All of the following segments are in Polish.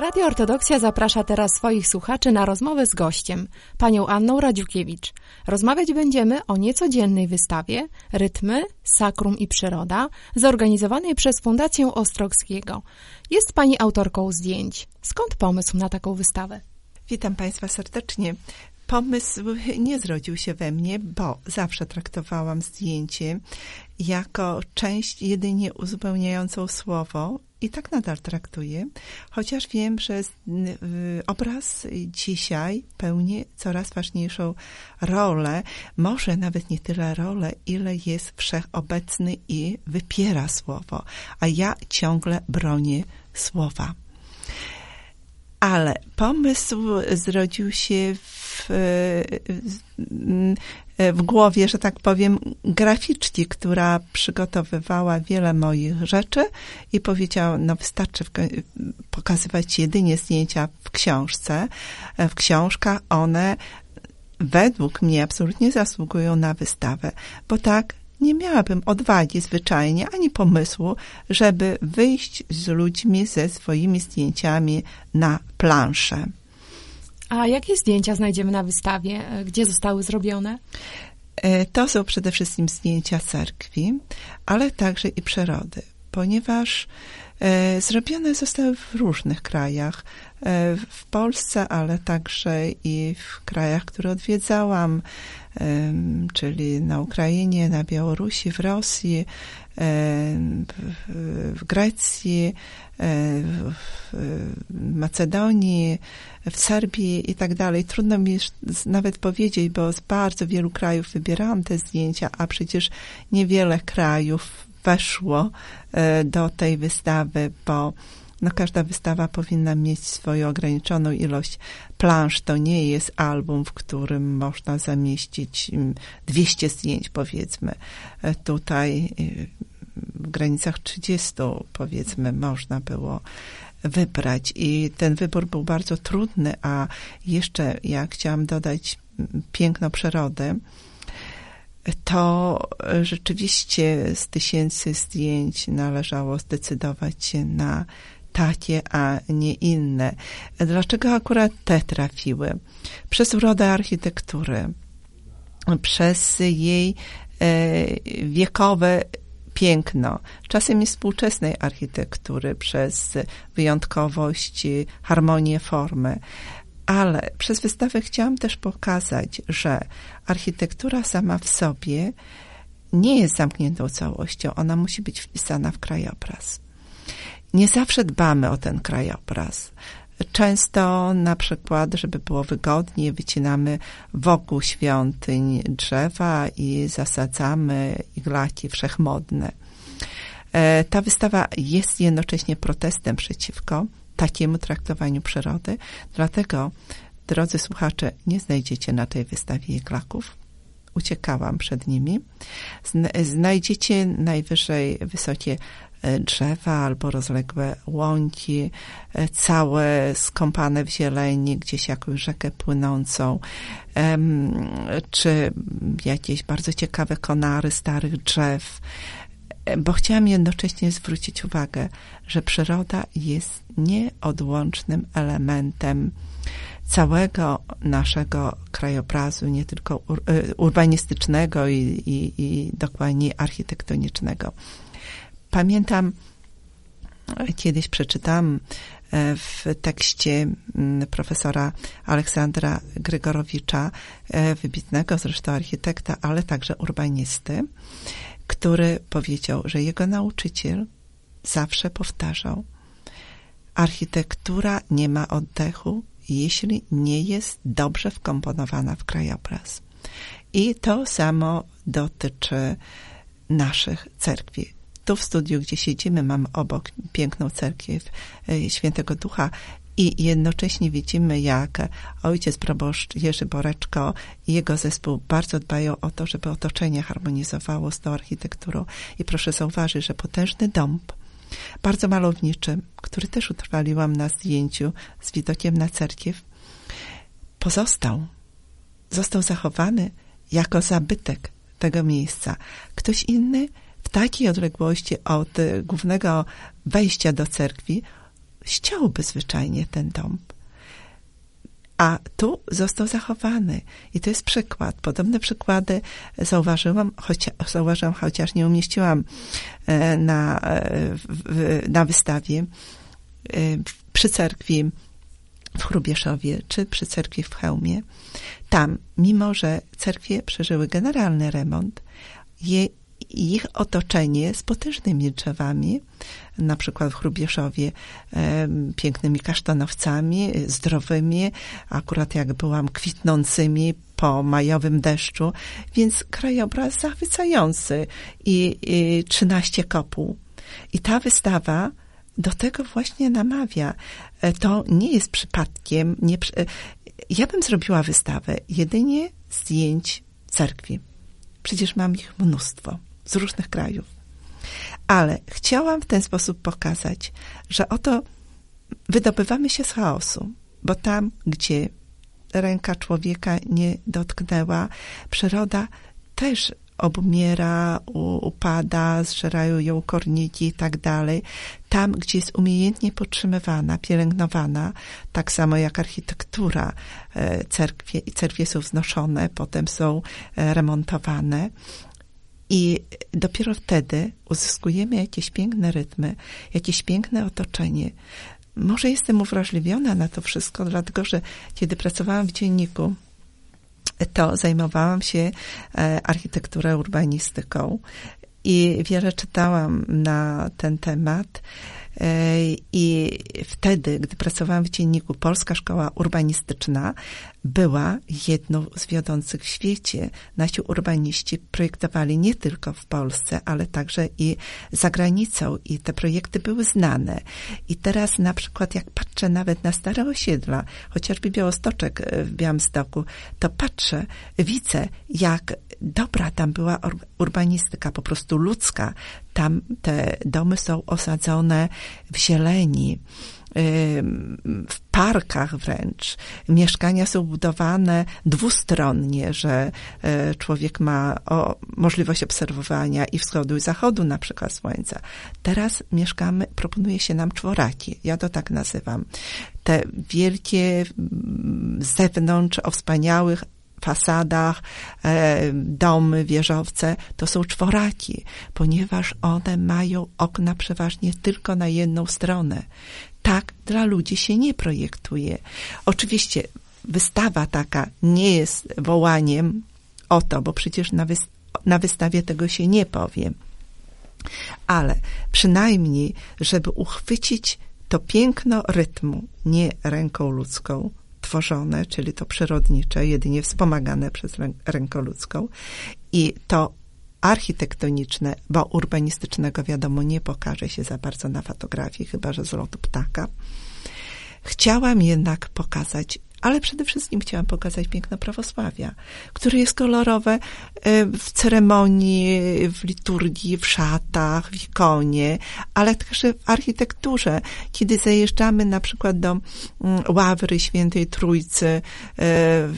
Radio Ortodoksja zaprasza teraz swoich słuchaczy na rozmowę z gościem, panią Anną Radziukiewicz. Rozmawiać będziemy o niecodziennej wystawie Rytmy, Sakrum i Przyroda, zorganizowanej przez Fundację Ostrogskiego. Jest pani autorką zdjęć. Skąd pomysł na taką wystawę? Witam Państwa serdecznie. Pomysł nie zrodził się we mnie, bo zawsze traktowałam zdjęcie jako część jedynie uzupełniającą słowo i tak nadal traktuję, chociaż wiem, że obraz dzisiaj pełni coraz ważniejszą rolę, może nawet nie tyle rolę, ile jest wszechobecny i wypiera słowo, a ja ciągle bronię słowa. Ale pomysł zrodził się w, w głowie, że tak powiem, graficzki, która przygotowywała wiele moich rzeczy i powiedziała, no wystarczy pokazywać jedynie zdjęcia w książce. W książkach one według mnie absolutnie zasługują na wystawę, bo tak nie miałabym odwagi zwyczajnie ani pomysłu, żeby wyjść z ludźmi ze swoimi zdjęciami na planszę. A jakie zdjęcia znajdziemy na wystawie? Gdzie zostały zrobione? E, to są przede wszystkim zdjęcia cerkwi, ale także i przyrody, ponieważ e, zrobione zostały w różnych krajach. E, w Polsce, ale także i w krajach, które odwiedzałam, czyli na Ukrainie, na Białorusi, w Rosji, w Grecji, w Macedonii, w Serbii i tak dalej. Trudno mi nawet powiedzieć, bo z bardzo wielu krajów wybierałam te zdjęcia, a przecież niewiele krajów weszło e, do tej wystawy, bo no każda wystawa powinna mieć swoją ograniczoną ilość plansz. To nie jest album, w którym można zamieścić 200 mm, zdjęć, powiedzmy. E, tutaj y, w granicach 30, powiedzmy, można było wybrać. I ten wybór był bardzo trudny, a jeszcze ja chciałam dodać mm, piękno przyrody, to rzeczywiście z tysięcy zdjęć należało zdecydować się na takie, a nie inne. Dlaczego akurat te trafiły? Przez urodę architektury, przez jej e, wiekowe piękno, czasem i współczesnej architektury, przez wyjątkowość, harmonię formy. Ale przez wystawę chciałam też pokazać, że architektura sama w sobie nie jest zamkniętą całością, ona musi być wpisana w krajobraz nie zawsze dbamy o ten krajobraz. Często na przykład, żeby było wygodnie, wycinamy wokół świątyń drzewa i zasadzamy iglaki wszechmodne. E, ta wystawa jest jednocześnie protestem przeciwko takiemu traktowaniu przyrody, dlatego, drodzy słuchacze, nie znajdziecie na tej wystawie iglaków. Uciekałam przed nimi. Znajdziecie najwyżej wysokie E, drzewa albo rozległe łąki, e, całe skąpane w zieleni, gdzieś jakąś rzekę płynącą, czy jakieś bardzo ciekawe konary starych drzew, bo chciałam jednocześnie zwrócić uwagę, że przyroda jest nieodłącznym elementem całego naszego krajobrazu, nie tylko urbanistycznego i, i, i dokładnie architektonicznego. Pamiętam, kiedyś przeczytałam e, w tekście mm, profesora Aleksandra Grygorowicza, e, wybitnego zresztą architekta, ale także urbanisty, który powiedział, że jego nauczyciel zawsze powtarzał, architektura nie ma oddechu, jeśli nie jest dobrze wkomponowana w krajobraz. I to samo dotyczy naszych cerkwi tu w studiu, gdzie siedzimy, mam obok piękną cerkiew e, Świętego Ducha i jednocześnie widzimy, jak ojciec proboszcz Jerzy Boreczko i jego zespół bardzo dbają o to, żeby otoczenie harmonizowało z tą architekturą. I proszę zauważyć, że potężny dąb, bardzo malowniczy, który też utrwaliłam na zdjęciu z widokiem na cerkiew, pozostał. Został zachowany jako zabytek tego miejsca. Ktoś inny w takiej odległości od głównego wejścia do cerkwi ściąłby zwyczajnie ten dom. A tu został zachowany. I to jest przykład. Podobne przykłady zauważyłam, chocia, zauważyłam, chociaż nie umieściłam e, na, e, na wystawie e, przy cerkwi w Chrubieszowie czy przy cerkwi w Chełmie. Tam, mimo że cerkwie przeżyły generalny remont, je, ich otoczenie z potężnymi drzewami, na przykład w Chrubieszowie e, pięknymi kasztanowcami, zdrowymi, akurat jak byłam, kwitnącymi po majowym deszczu, więc krajobraz zachwycający i, i 13 kopuł. I ta wystawa do tego właśnie namawia. E, to nie jest przypadkiem. Nie, e, ja bym zrobiła wystawę jedynie zdjęć cerkwi. Przecież mam ich mnóstwo z różnych krajów. Ale chciałam w ten sposób pokazać, że oto wydobywamy się z chaosu, bo tam, gdzie ręka człowieka nie dotknęła, przyroda też obumiera, upada, zżerają ją korniki i tak dalej. Tam, gdzie jest umiejętnie podtrzymywana, pielęgnowana, tak samo jak architektura e, cerkwie cerkwie są wznoszone, potem są e, remontowane. I dopiero wtedy uzyskujemy jakieś piękne rytmy, jakieś piękne otoczenie. Może jestem uwrażliwiona na to wszystko, dlatego że kiedy pracowałam w dzienniku, to zajmowałam się e, architekturą, urbanistyką i wiele czytałam na ten temat. E, I wtedy, gdy pracowałam w dzienniku Polska Szkoła Urbanistyczna, była jedną z wiodących w świecie. Nasi urbaniści projektowali nie tylko w Polsce, ale także i za granicą i te projekty były znane. I teraz na przykład jak patrzę nawet na stare osiedla, chociażby Białostoczek e, w Białymstoku, to patrzę, widzę jak dobra tam była urbanistyka, po prostu ludzka. Tam te domy są osadzone w zieleni w parkach wręcz. Mieszkania są budowane dwustronnie, że e, człowiek ma o, możliwość obserwowania i wschodu i zachodu na przykład słońca. Teraz mieszkamy, proponuje się nam czworaki, ja to tak nazywam. Te wielkie z zewnątrz o wspaniałych fasadach, e, domy, wieżowce, to są czworaki, ponieważ one mają okna przeważnie tylko na jedną stronę. Tak dla ludzi się nie projektuje. Oczywiście wystawa taka nie jest wołaniem o to, bo przecież na, wy- na wystawie tego się nie powie. Ale przynajmniej, żeby uchwycić to piękno rytmu, nie ręką ludzką, tworzone, czyli to przyrodnicze, jedynie wspomagane przez rękę ludzką i to architektoniczne, bo urbanistycznego wiadomo nie pokaże się za bardzo na fotografii, chyba że z lotu ptaka. Chciałam jednak pokazać ale przede wszystkim chciałam pokazać piękno prawosławia, które jest kolorowe e, w ceremonii, w liturgii, w szatach, w ikonie, ale także w architekturze. Kiedy zajeżdżamy na przykład do mm, Ławry Świętej Trójcy e,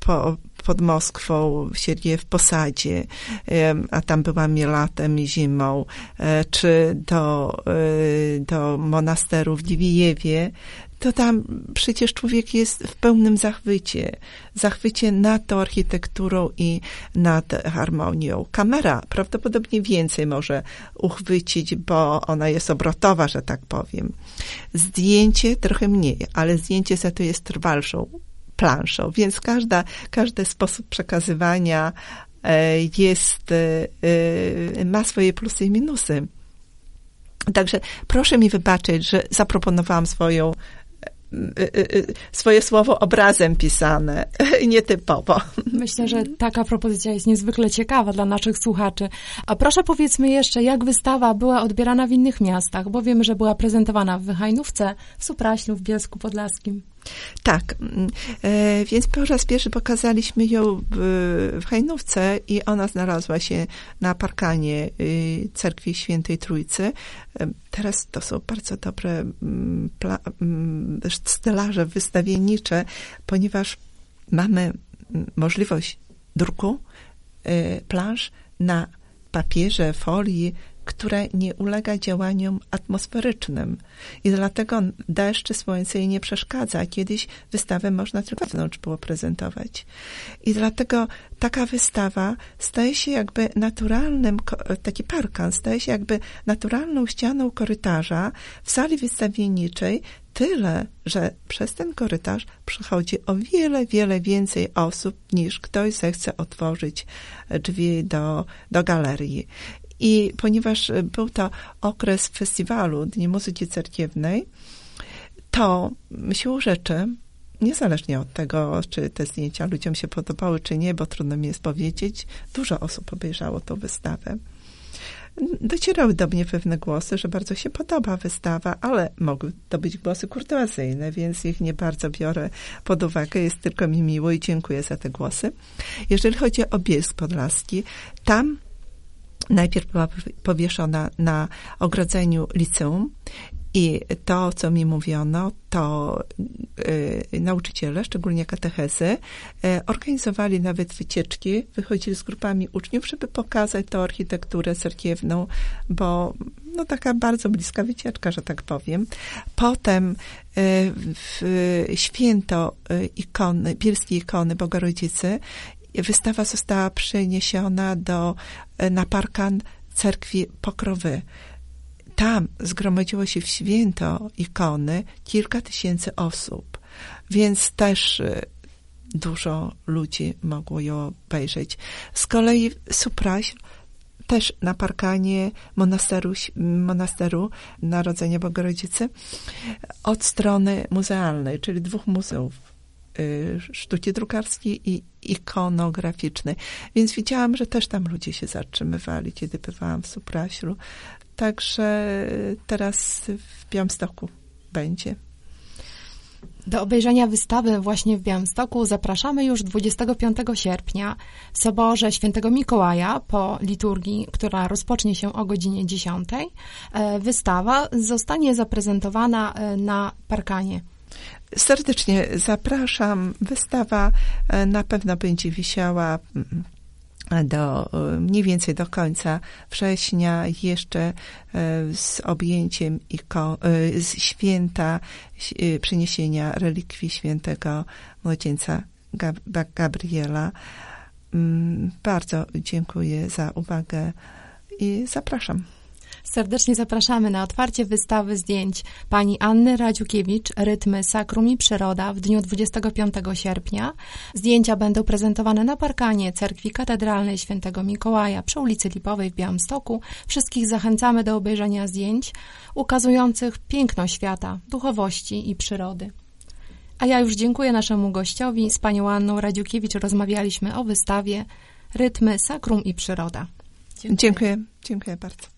po, pod Moskwą, w Posadzie, a tam byłam latem i zimą, czy do, do monasteru w Diwijewie, to tam przecież człowiek jest w pełnym zachwycie. Zachwycie nad tą architekturą i nad harmonią. Kamera prawdopodobnie więcej może uchwycić, bo ona jest obrotowa, że tak powiem. Zdjęcie trochę mniej, ale zdjęcie za to jest trwalszą planszą, więc każda, każdy sposób przekazywania e, jest, e, e, ma swoje plusy i minusy. Także proszę mi wybaczyć, że zaproponowałam swoją swoje słowo obrazem pisane, nietypowo. Myślę, że taka propozycja jest niezwykle ciekawa dla naszych słuchaczy. A proszę powiedzmy jeszcze, jak wystawa była odbierana w innych miastach, bo wiemy, że była prezentowana w Wychajnówce, w Supraślu, w Bielsku Podlaskim. Tak, mm, e, więc po raz pierwszy pokazaliśmy ją w, Hajnówce i ona znalazła się na parkanie y, Cerkwi Świętej Trójcy. E, teraz to są bardzo dobre mm, mm, stelaże wystawiennicze, ponieważ mamy możliwość druku e, plansz na papierze, folii, które nie ulega działaniom atmosferycznym. I dlatego deszcz czy słońce jej nie przeszkadza. Kiedyś wystawę można tylko wewnątrz było prezentować. I dlatego taka wystawa staje się jakby naturalnym, taki parkan staje się jakby naturalną ścianą korytarza w sali wystawienniczej, tyle, że przez ten korytarz przychodzi o wiele, wiele więcej osób, niż ktoś zechce otworzyć drzwi do, do galerii. I ponieważ był to okres festiwalu Dni Muzyki Cerkiewnej, to siłą rzeczy, niezależnie od tego, czy te zdjęcia ludziom się podobały, czy nie, bo trudno mi jest powiedzieć, dużo osób obejrzało tą wystawę. Docierały do mnie pewne głosy, że bardzo się podoba wystawa, ale mogły to być głosy kurtuazyjne, więc ich nie bardzo biorę pod uwagę. Jest tylko mi miło i dziękuję za te głosy. Jeżeli chodzi o Bielsk Podlaski, tam najpierw była powieszona na ogrodzeniu liceum i to, co mi mówiono, to y, nauczyciele, szczególnie katechezy, y, organizowali nawet wycieczki, wychodzili z grupami uczniów, żeby pokazać tę architekturę cerkiewną, bo no taka bardzo bliska wycieczka, że tak powiem. Potem y, w święto ikony, bielskiej ikony Bogorodzicy wystawa została przeniesiona do, e, na parkan cerkwi Pokrowy. Tam zgromadziło się w święto ikony kilka tysięcy osób, więc też e, dużo ludzi mogło ją obejrzeć. Z kolei Supraś też na parkanie monasteru, monasteru Narodzenia Bogorodzicy od strony muzealnej, czyli dwóch muzeów sztuki drukarskiej i ikonograficznej. Więc widziałam, że też tam ludzie się zatrzymywali, kiedy bywałam w Supraślu. Także teraz w Białymstoku będzie. Do obejrzenia wystawy właśnie w Białymstoku zapraszamy już 25 sierpnia w Soborze Świętego Mikołaja po liturgii, która rozpocznie się o godzinie 10. E, wystawa zostanie zaprezentowana e, na parkanie Serdecznie zapraszam. Wystawa e, na pewno będzie wisiała mm, do e, mniej więcej do końca września, jeszcze e, z objęciem z święta przeniesienia relikwii świętego młodzieńca Gabriela. Mm, bardzo dziękuję za uwagę i zapraszam. Serdecznie zapraszamy na otwarcie wystawy zdjęć pani Anny Radziukiewicz, Rytmy, Sakrum i Przyroda w dniu 25 sierpnia. Zdjęcia będą prezentowane na parkanie Cerkwi Katedralnej Świętego Mikołaja przy ulicy Lipowej w Białymstoku. Wszystkich zachęcamy do obejrzenia zdjęć ukazujących piękno świata, duchowości i przyrody. A ja już dziękuję naszemu gościowi. Z panią Anną Radziukiewicz rozmawialiśmy o wystawie Rytmy, Sakrum i Przyroda. Dziękuję, dziękuję, dziękuję bardzo.